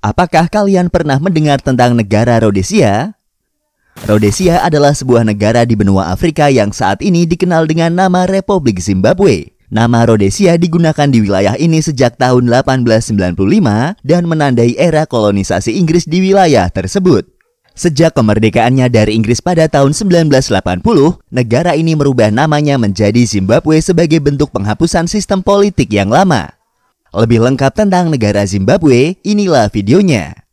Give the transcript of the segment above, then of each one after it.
Apakah kalian pernah mendengar tentang negara Rhodesia? Rhodesia adalah sebuah negara di benua Afrika yang saat ini dikenal dengan nama Republik Zimbabwe. Nama Rhodesia digunakan di wilayah ini sejak tahun 1895 dan menandai era kolonisasi Inggris di wilayah tersebut. Sejak kemerdekaannya dari Inggris pada tahun 1980, negara ini merubah namanya menjadi Zimbabwe sebagai bentuk penghapusan sistem politik yang lama. Lebih lengkap tentang negara Zimbabwe, inilah videonya.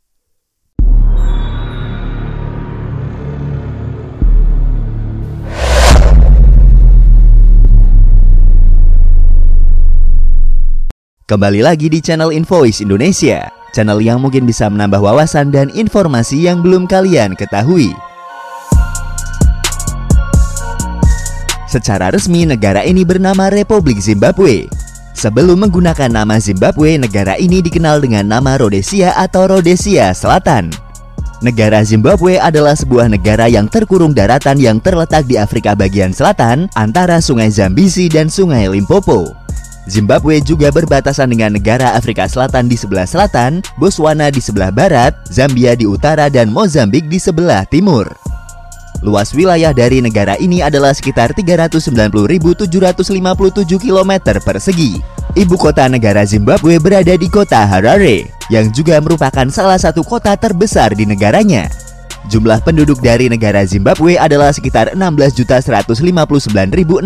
Kembali lagi di channel Invoice Indonesia, channel yang mungkin bisa menambah wawasan dan informasi yang belum kalian ketahui. Secara resmi, negara ini bernama Republik Zimbabwe. Sebelum menggunakan nama Zimbabwe, negara ini dikenal dengan nama Rhodesia atau Rhodesia Selatan. Negara Zimbabwe adalah sebuah negara yang terkurung daratan yang terletak di Afrika bagian selatan antara Sungai Zambezi dan Sungai Limpopo. Zimbabwe juga berbatasan dengan negara Afrika Selatan di sebelah selatan, Botswana di sebelah barat, Zambia di utara, dan Mozambik di sebelah timur. Luas wilayah dari negara ini adalah sekitar 390.757 km persegi. Ibu kota negara Zimbabwe berada di kota Harare, yang juga merupakan salah satu kota terbesar di negaranya. Jumlah penduduk dari negara Zimbabwe adalah sekitar 16.159.624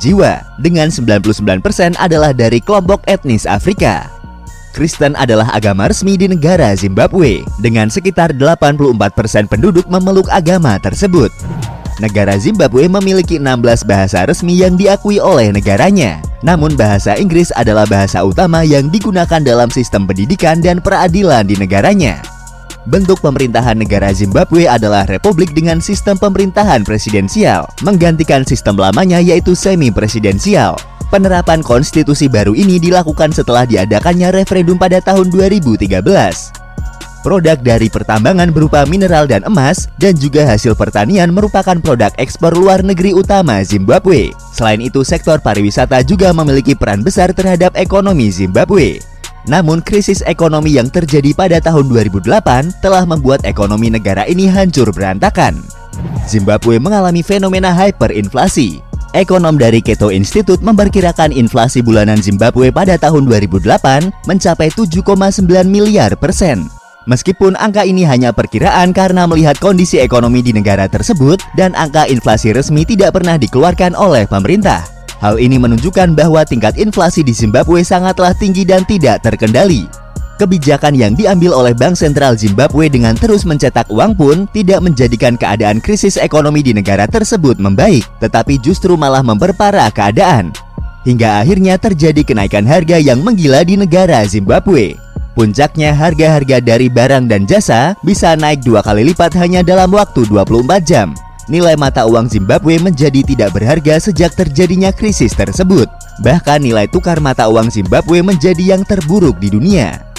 jiwa, dengan 99% adalah dari kelompok etnis Afrika. Kristen adalah agama resmi di negara Zimbabwe dengan sekitar 84% penduduk memeluk agama tersebut. Negara Zimbabwe memiliki 16 bahasa resmi yang diakui oleh negaranya. Namun bahasa Inggris adalah bahasa utama yang digunakan dalam sistem pendidikan dan peradilan di negaranya. Bentuk pemerintahan negara Zimbabwe adalah republik dengan sistem pemerintahan presidensial, menggantikan sistem lamanya yaitu semi-presidensial. Penerapan konstitusi baru ini dilakukan setelah diadakannya referendum pada tahun 2013. Produk dari pertambangan berupa mineral dan emas dan juga hasil pertanian merupakan produk ekspor luar negeri utama Zimbabwe. Selain itu, sektor pariwisata juga memiliki peran besar terhadap ekonomi Zimbabwe. Namun krisis ekonomi yang terjadi pada tahun 2008 telah membuat ekonomi negara ini hancur berantakan. Zimbabwe mengalami fenomena hyperinflasi Ekonom dari Keto Institute memperkirakan inflasi bulanan Zimbabwe pada tahun 2008 mencapai 7,9 miliar persen. Meskipun angka ini hanya perkiraan karena melihat kondisi ekonomi di negara tersebut dan angka inflasi resmi tidak pernah dikeluarkan oleh pemerintah. Hal ini menunjukkan bahwa tingkat inflasi di Zimbabwe sangatlah tinggi dan tidak terkendali. Kebijakan yang diambil oleh Bank Sentral Zimbabwe dengan terus mencetak uang pun tidak menjadikan keadaan krisis ekonomi di negara tersebut membaik, tetapi justru malah memperparah keadaan. Hingga akhirnya terjadi kenaikan harga yang menggila di negara Zimbabwe. Puncaknya harga-harga dari barang dan jasa bisa naik dua kali lipat hanya dalam waktu 24 jam. Nilai mata uang Zimbabwe menjadi tidak berharga sejak terjadinya krisis tersebut. Bahkan nilai tukar mata uang Zimbabwe menjadi yang terburuk di dunia.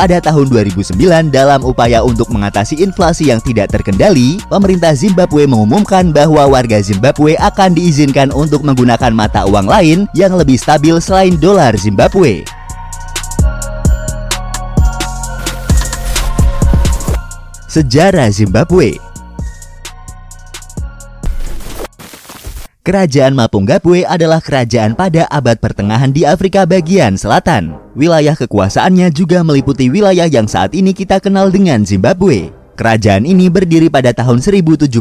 Pada tahun 2009, dalam upaya untuk mengatasi inflasi yang tidak terkendali, pemerintah Zimbabwe mengumumkan bahwa warga Zimbabwe akan diizinkan untuk menggunakan mata uang lain yang lebih stabil selain dolar Zimbabwe. Sejarah Zimbabwe Kerajaan Mapungubwe adalah kerajaan pada abad pertengahan di Afrika bagian selatan. Wilayah kekuasaannya juga meliputi wilayah yang saat ini kita kenal dengan Zimbabwe. Kerajaan ini berdiri pada tahun 1075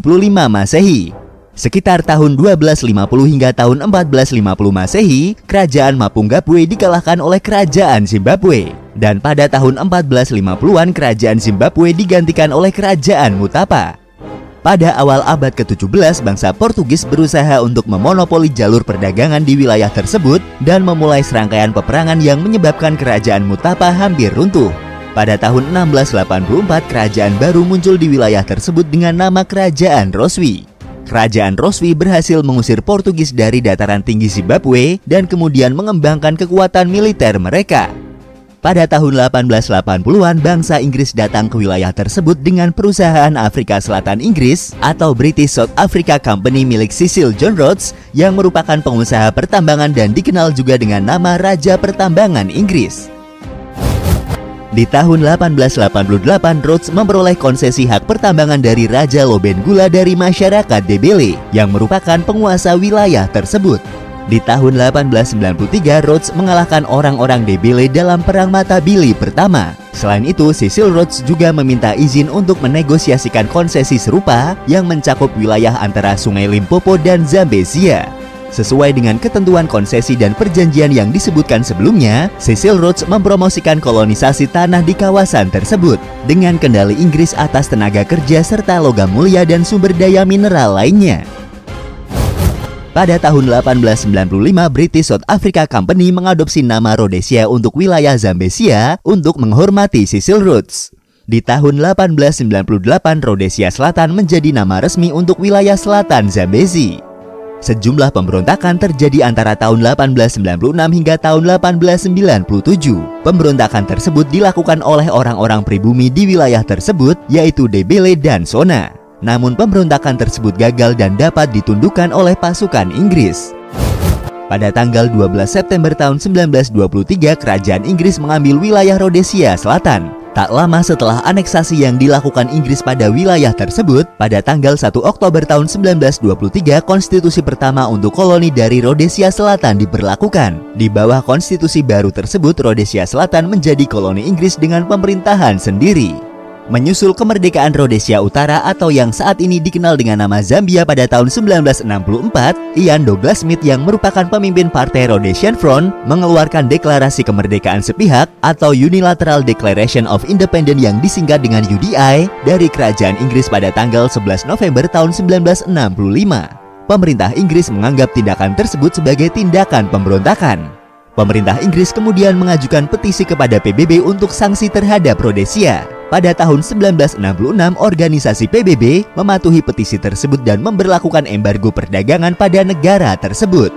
Masehi. Sekitar tahun 1250 hingga tahun 1450 Masehi, kerajaan Mapungubwe dikalahkan oleh kerajaan Zimbabwe. Dan pada tahun 1450-an kerajaan Zimbabwe digantikan oleh kerajaan Mutapa. Pada awal abad ke-17, bangsa Portugis berusaha untuk memonopoli jalur perdagangan di wilayah tersebut dan memulai serangkaian peperangan yang menyebabkan kerajaan Mutapa hampir runtuh. Pada tahun 1684, kerajaan baru muncul di wilayah tersebut dengan nama Kerajaan Roswi. Kerajaan Roswi berhasil mengusir Portugis dari dataran tinggi Zimbabwe dan kemudian mengembangkan kekuatan militer mereka. Pada tahun 1880-an, bangsa Inggris datang ke wilayah tersebut dengan perusahaan Afrika Selatan Inggris atau British South Africa Company milik Cecil John Rhodes yang merupakan pengusaha pertambangan dan dikenal juga dengan nama Raja Pertambangan Inggris. Di tahun 1888, Rhodes memperoleh konsesi hak pertambangan dari Raja Lobengula dari masyarakat Debele yang merupakan penguasa wilayah tersebut. Di tahun 1893, Rhodes mengalahkan orang-orang Debele dalam Perang Mata Billy pertama. Selain itu, Cecil Rhodes juga meminta izin untuk menegosiasikan konsesi serupa yang mencakup wilayah antara Sungai Limpopo dan Zambezia. Sesuai dengan ketentuan konsesi dan perjanjian yang disebutkan sebelumnya, Cecil Rhodes mempromosikan kolonisasi tanah di kawasan tersebut dengan kendali Inggris atas tenaga kerja serta logam mulia dan sumber daya mineral lainnya. Pada tahun 1895, British South Africa Company mengadopsi nama Rhodesia untuk wilayah Zambezia untuk menghormati Cecil Rhodes. Di tahun 1898, Rhodesia Selatan menjadi nama resmi untuk wilayah selatan Zambezi. Sejumlah pemberontakan terjadi antara tahun 1896 hingga tahun 1897. Pemberontakan tersebut dilakukan oleh orang-orang pribumi di wilayah tersebut, yaitu Debele dan Sona. Namun pemberontakan tersebut gagal dan dapat ditundukkan oleh pasukan Inggris. Pada tanggal 12 September tahun 1923, kerajaan Inggris mengambil wilayah Rhodesia Selatan. Tak lama setelah aneksasi yang dilakukan Inggris pada wilayah tersebut, pada tanggal 1 Oktober tahun 1923, konstitusi pertama untuk koloni dari Rhodesia Selatan diberlakukan. Di bawah konstitusi baru tersebut, Rhodesia Selatan menjadi koloni Inggris dengan pemerintahan sendiri menyusul kemerdekaan Rhodesia Utara atau yang saat ini dikenal dengan nama Zambia pada tahun 1964, Ian Douglas Smith yang merupakan pemimpin Partai Rhodesian Front mengeluarkan deklarasi kemerdekaan sepihak atau Unilateral Declaration of Independence yang disingkat dengan UDI dari Kerajaan Inggris pada tanggal 11 November tahun 1965. Pemerintah Inggris menganggap tindakan tersebut sebagai tindakan pemberontakan. Pemerintah Inggris kemudian mengajukan petisi kepada PBB untuk sanksi terhadap Rhodesia. Pada tahun 1966, organisasi PBB mematuhi petisi tersebut dan memberlakukan embargo perdagangan pada negara tersebut.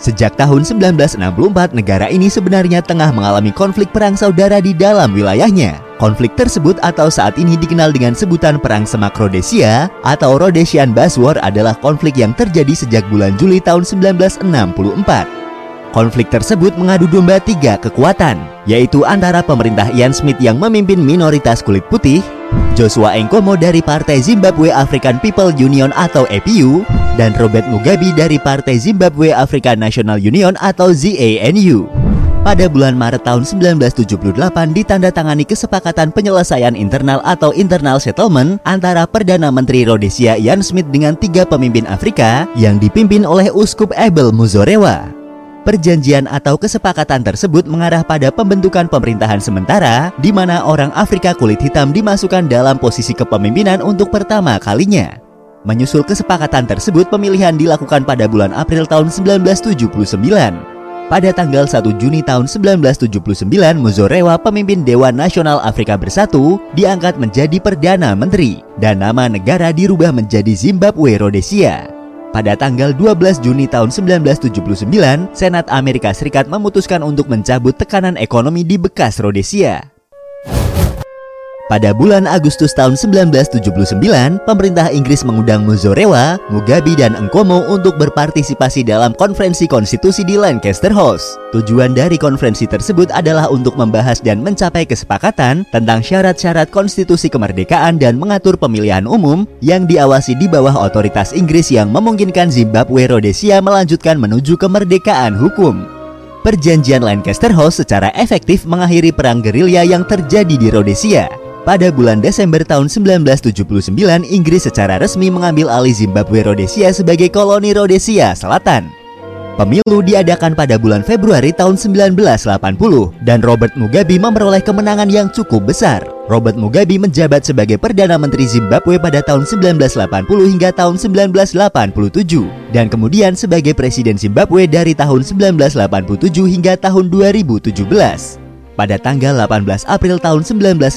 Sejak tahun 1964, negara ini sebenarnya tengah mengalami konflik perang saudara di dalam wilayahnya. Konflik tersebut atau saat ini dikenal dengan sebutan Perang Semak Rhodesia atau Rhodesian Bas War adalah konflik yang terjadi sejak bulan Juli tahun 1964. Konflik tersebut mengadu domba tiga kekuatan, yaitu antara pemerintah Ian Smith yang memimpin minoritas kulit putih, Joshua Nkomo dari Partai Zimbabwe African People Union atau APU, dan Robert Mugabe dari Partai Zimbabwe African National Union atau ZANU. Pada bulan Maret tahun 1978 ditandatangani kesepakatan penyelesaian internal atau internal settlement antara Perdana Menteri Rhodesia Ian Smith dengan tiga pemimpin Afrika yang dipimpin oleh Uskup Abel Muzorewa. Perjanjian atau kesepakatan tersebut mengarah pada pembentukan pemerintahan sementara di mana orang Afrika kulit hitam dimasukkan dalam posisi kepemimpinan untuk pertama kalinya. Menyusul kesepakatan tersebut, pemilihan dilakukan pada bulan April tahun 1979. Pada tanggal 1 Juni tahun 1979, Muzorewa, pemimpin Dewan Nasional Afrika Bersatu, diangkat menjadi Perdana Menteri dan nama negara dirubah menjadi Zimbabwe Rhodesia. Pada tanggal 12 Juni tahun 1979, Senat Amerika Serikat memutuskan untuk mencabut tekanan ekonomi di bekas Rhodesia. Pada bulan Agustus tahun 1979, pemerintah Inggris mengundang Muzorewa, Mugabe, dan Nkomo untuk berpartisipasi dalam konferensi konstitusi di Lancaster House. Tujuan dari konferensi tersebut adalah untuk membahas dan mencapai kesepakatan tentang syarat-syarat konstitusi kemerdekaan dan mengatur pemilihan umum yang diawasi di bawah otoritas Inggris yang memungkinkan Zimbabwe Rhodesia melanjutkan menuju kemerdekaan hukum. Perjanjian Lancaster House secara efektif mengakhiri perang gerilya yang terjadi di Rhodesia. Pada bulan Desember tahun 1979, Inggris secara resmi mengambil alih Zimbabwe Rhodesia sebagai koloni Rhodesia Selatan. Pemilu diadakan pada bulan Februari tahun 1980 dan Robert Mugabe memperoleh kemenangan yang cukup besar. Robert Mugabe menjabat sebagai Perdana Menteri Zimbabwe pada tahun 1980 hingga tahun 1987 dan kemudian sebagai Presiden Zimbabwe dari tahun 1987 hingga tahun 2017. Pada tanggal 18 April tahun 1980,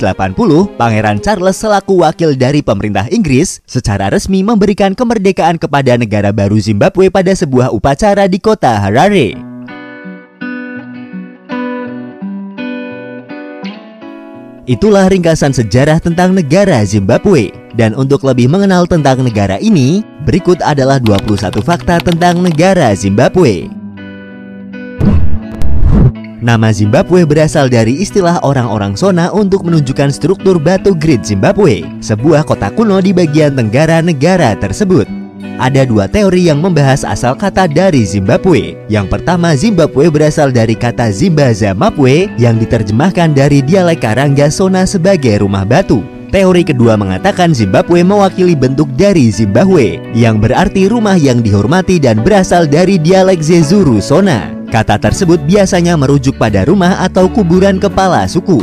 Pangeran Charles selaku wakil dari pemerintah Inggris secara resmi memberikan kemerdekaan kepada negara baru Zimbabwe pada sebuah upacara di kota Harare. Itulah ringkasan sejarah tentang negara Zimbabwe. Dan untuk lebih mengenal tentang negara ini, berikut adalah 21 fakta tentang negara Zimbabwe. Nama Zimbabwe berasal dari istilah orang-orang Sona untuk menunjukkan struktur batu grid Zimbabwe, sebuah kota kuno di bagian tenggara negara tersebut. Ada dua teori yang membahas asal kata dari Zimbabwe. Yang pertama, Zimbabwe berasal dari kata Zimbaza Mapwe yang diterjemahkan dari dialek Karangga Sona sebagai rumah batu. Teori kedua mengatakan Zimbabwe mewakili bentuk dari Zimbabwe, yang berarti rumah yang dihormati dan berasal dari dialek Zezuru Sona. Kata tersebut biasanya merujuk pada rumah atau kuburan kepala suku.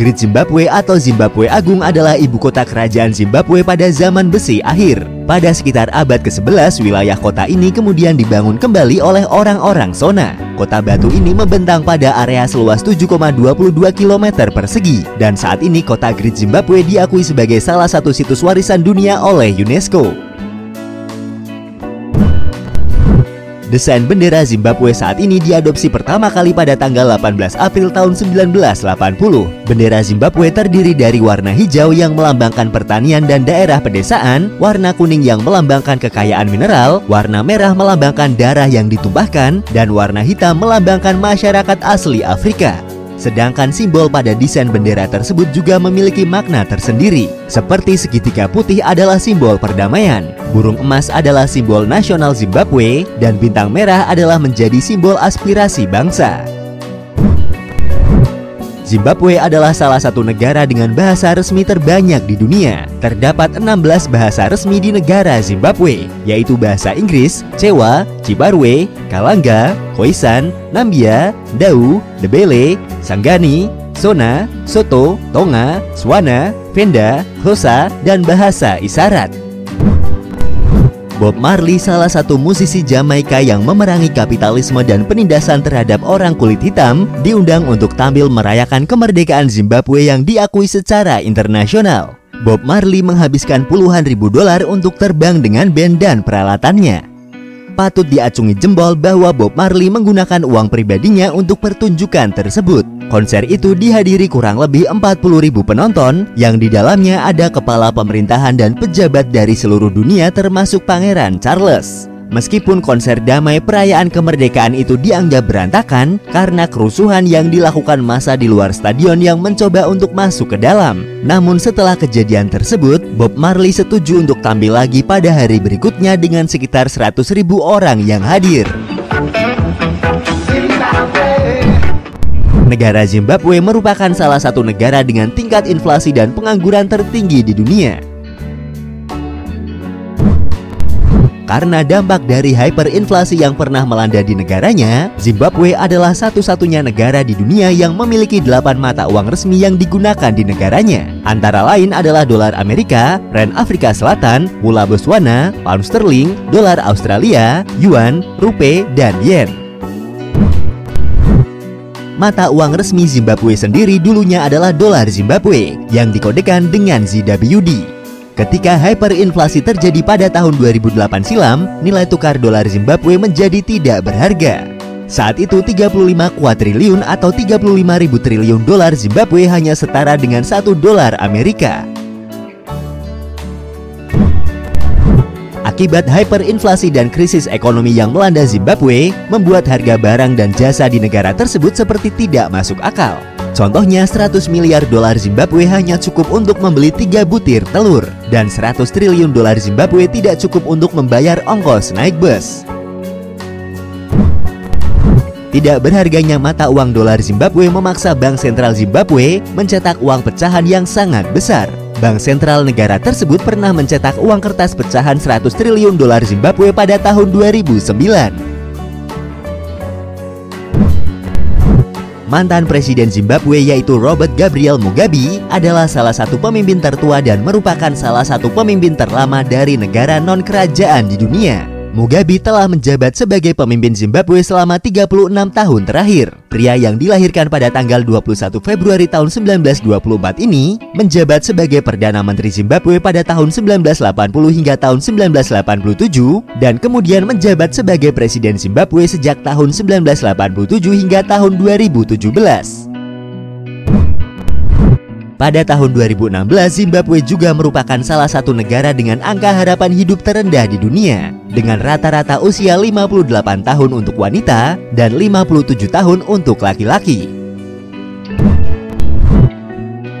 Great Zimbabwe atau Zimbabwe Agung adalah ibu kota kerajaan Zimbabwe pada zaman besi akhir. Pada sekitar abad ke-11, wilayah kota ini kemudian dibangun kembali oleh orang-orang Sona. Kota batu ini membentang pada area seluas 7,22 km persegi dan saat ini kota Great Zimbabwe diakui sebagai salah satu situs warisan dunia oleh UNESCO. Desain bendera Zimbabwe saat ini diadopsi pertama kali pada tanggal 18 April tahun 1980. Bendera Zimbabwe terdiri dari warna hijau yang melambangkan pertanian dan daerah pedesaan, warna kuning yang melambangkan kekayaan mineral, warna merah melambangkan darah yang ditumpahkan, dan warna hitam melambangkan masyarakat asli Afrika. Sedangkan simbol pada desain bendera tersebut juga memiliki makna tersendiri. Seperti segitiga putih adalah simbol perdamaian, burung emas adalah simbol nasional Zimbabwe, dan bintang merah adalah menjadi simbol aspirasi bangsa. Zimbabwe adalah salah satu negara dengan bahasa resmi terbanyak di dunia. Terdapat 16 bahasa resmi di negara Zimbabwe, yaitu bahasa Inggris, Cewa, Cibarwe, Kalanga, Khoisan, Nambia, Dau, Debele, Sanggani, Sona, Soto, Tonga, Swana, Venda, Hosa, dan bahasa isyarat. Bob Marley salah satu musisi Jamaika yang memerangi kapitalisme dan penindasan terhadap orang kulit hitam diundang untuk tampil merayakan kemerdekaan Zimbabwe yang diakui secara internasional. Bob Marley menghabiskan puluhan ribu dolar untuk terbang dengan band dan peralatannya patut diacungi jempol bahwa Bob Marley menggunakan uang pribadinya untuk pertunjukan tersebut. Konser itu dihadiri kurang lebih 40 ribu penonton yang di dalamnya ada kepala pemerintahan dan pejabat dari seluruh dunia termasuk Pangeran Charles. Meskipun konser damai perayaan kemerdekaan itu dianggap berantakan karena kerusuhan yang dilakukan masa di luar stadion yang mencoba untuk masuk ke dalam. Namun setelah kejadian tersebut, Bob Marley setuju untuk tampil lagi pada hari berikutnya dengan sekitar 100 ribu orang yang hadir. Negara Zimbabwe merupakan salah satu negara dengan tingkat inflasi dan pengangguran tertinggi di dunia. Karena dampak dari hyperinflasi yang pernah melanda di negaranya, Zimbabwe adalah satu-satunya negara di dunia yang memiliki delapan mata uang resmi yang digunakan di negaranya. Antara lain adalah dolar Amerika, Rand Afrika Selatan, Mula Botswana, Pound Sterling, dolar Australia, Yuan, Rupiah, dan Yen. Mata uang resmi Zimbabwe sendiri dulunya adalah dolar Zimbabwe yang dikodekan dengan ZWD. Ketika hyperinflasi terjadi pada tahun 2008 silam, nilai tukar dolar Zimbabwe menjadi tidak berharga. Saat itu 35 kuadriliun atau 35 ribu triliun dolar Zimbabwe hanya setara dengan 1 dolar Amerika. Akibat hyperinflasi dan krisis ekonomi yang melanda Zimbabwe, membuat harga barang dan jasa di negara tersebut seperti tidak masuk akal. Contohnya 100 miliar dolar Zimbabwe hanya cukup untuk membeli 3 butir telur dan 100 triliun dolar Zimbabwe tidak cukup untuk membayar ongkos naik bus. Tidak berharganya mata uang dolar Zimbabwe memaksa Bank Sentral Zimbabwe mencetak uang pecahan yang sangat besar. Bank sentral negara tersebut pernah mencetak uang kertas pecahan 100 triliun dolar Zimbabwe pada tahun 2009. Mantan Presiden Zimbabwe yaitu Robert Gabriel Mugabe adalah salah satu pemimpin tertua dan merupakan salah satu pemimpin terlama dari negara non-kerajaan di dunia. Mugabe telah menjabat sebagai pemimpin Zimbabwe selama 36 tahun terakhir. Pria yang dilahirkan pada tanggal 21 Februari tahun 1924 ini menjabat sebagai Perdana Menteri Zimbabwe pada tahun 1980 hingga tahun 1987 dan kemudian menjabat sebagai Presiden Zimbabwe sejak tahun 1987 hingga tahun 2017. Pada tahun 2016, Zimbabwe juga merupakan salah satu negara dengan angka harapan hidup terendah di dunia dengan rata-rata usia 58 tahun untuk wanita dan 57 tahun untuk laki-laki.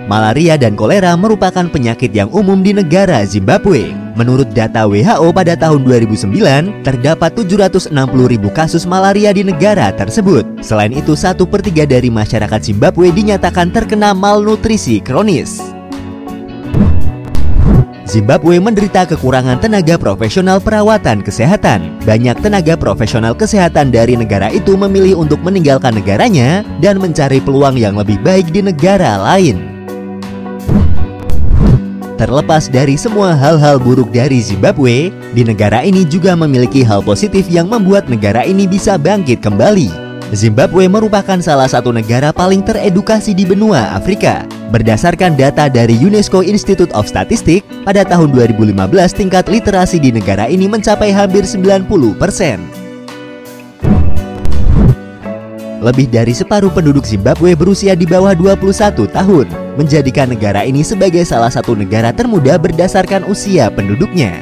Malaria dan kolera merupakan penyakit yang umum di negara Zimbabwe. Menurut data WHO pada tahun 2009, terdapat 760 ribu kasus malaria di negara tersebut. Selain itu, satu per tiga dari masyarakat Zimbabwe dinyatakan terkena malnutrisi kronis. Zimbabwe menderita kekurangan tenaga profesional perawatan kesehatan. Banyak tenaga profesional kesehatan dari negara itu memilih untuk meninggalkan negaranya dan mencari peluang yang lebih baik di negara lain. Terlepas dari semua hal-hal buruk dari Zimbabwe, di negara ini juga memiliki hal positif yang membuat negara ini bisa bangkit kembali. Zimbabwe merupakan salah satu negara paling teredukasi di benua Afrika. Berdasarkan data dari UNESCO Institute of Statistics, pada tahun 2015 tingkat literasi di negara ini mencapai hampir 90 persen. Lebih dari separuh penduduk Zimbabwe berusia di bawah 21 tahun menjadikan negara ini sebagai salah satu negara termuda berdasarkan usia penduduknya.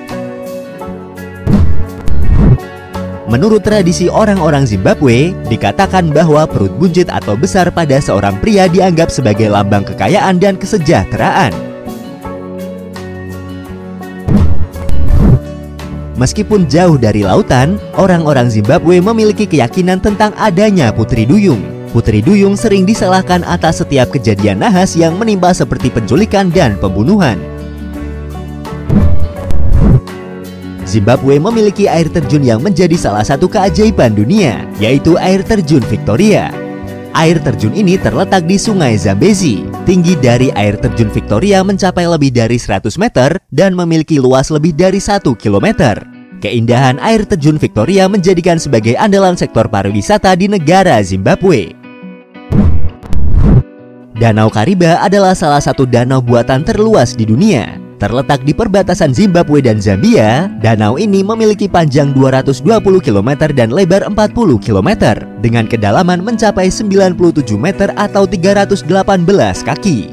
Menurut tradisi orang-orang Zimbabwe, dikatakan bahwa perut buncit atau besar pada seorang pria dianggap sebagai lambang kekayaan dan kesejahteraan. Meskipun jauh dari lautan, orang-orang Zimbabwe memiliki keyakinan tentang adanya putri duyung. Putri Duyung sering disalahkan atas setiap kejadian nahas yang menimpa seperti penculikan dan pembunuhan. Zimbabwe memiliki air terjun yang menjadi salah satu keajaiban dunia, yaitu air terjun Victoria. Air terjun ini terletak di Sungai Zambezi. Tinggi dari air terjun Victoria mencapai lebih dari 100 meter dan memiliki luas lebih dari 1 km. Keindahan air terjun Victoria menjadikan sebagai andalan sektor pariwisata di negara Zimbabwe. Danau Kariba adalah salah satu danau buatan terluas di dunia. Terletak di perbatasan Zimbabwe dan Zambia, danau ini memiliki panjang 220 km dan lebar 40 km dengan kedalaman mencapai 97 meter atau 318 kaki.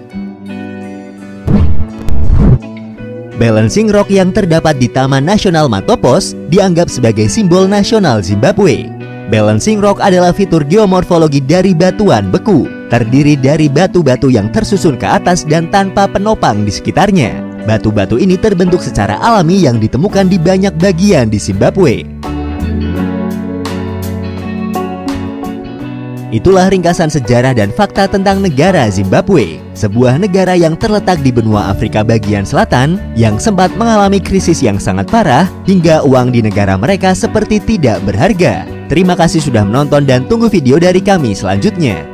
Balancing Rock yang terdapat di Taman Nasional Matopos dianggap sebagai simbol nasional Zimbabwe. Balancing Rock adalah fitur geomorfologi dari batuan beku terdiri dari batu-batu yang tersusun ke atas dan tanpa penopang di sekitarnya. Batu-batu ini terbentuk secara alami yang ditemukan di banyak bagian di Zimbabwe. Itulah ringkasan sejarah dan fakta tentang negara Zimbabwe, sebuah negara yang terletak di benua Afrika bagian selatan yang sempat mengalami krisis yang sangat parah hingga uang di negara mereka seperti tidak berharga. Terima kasih sudah menonton dan tunggu video dari kami selanjutnya.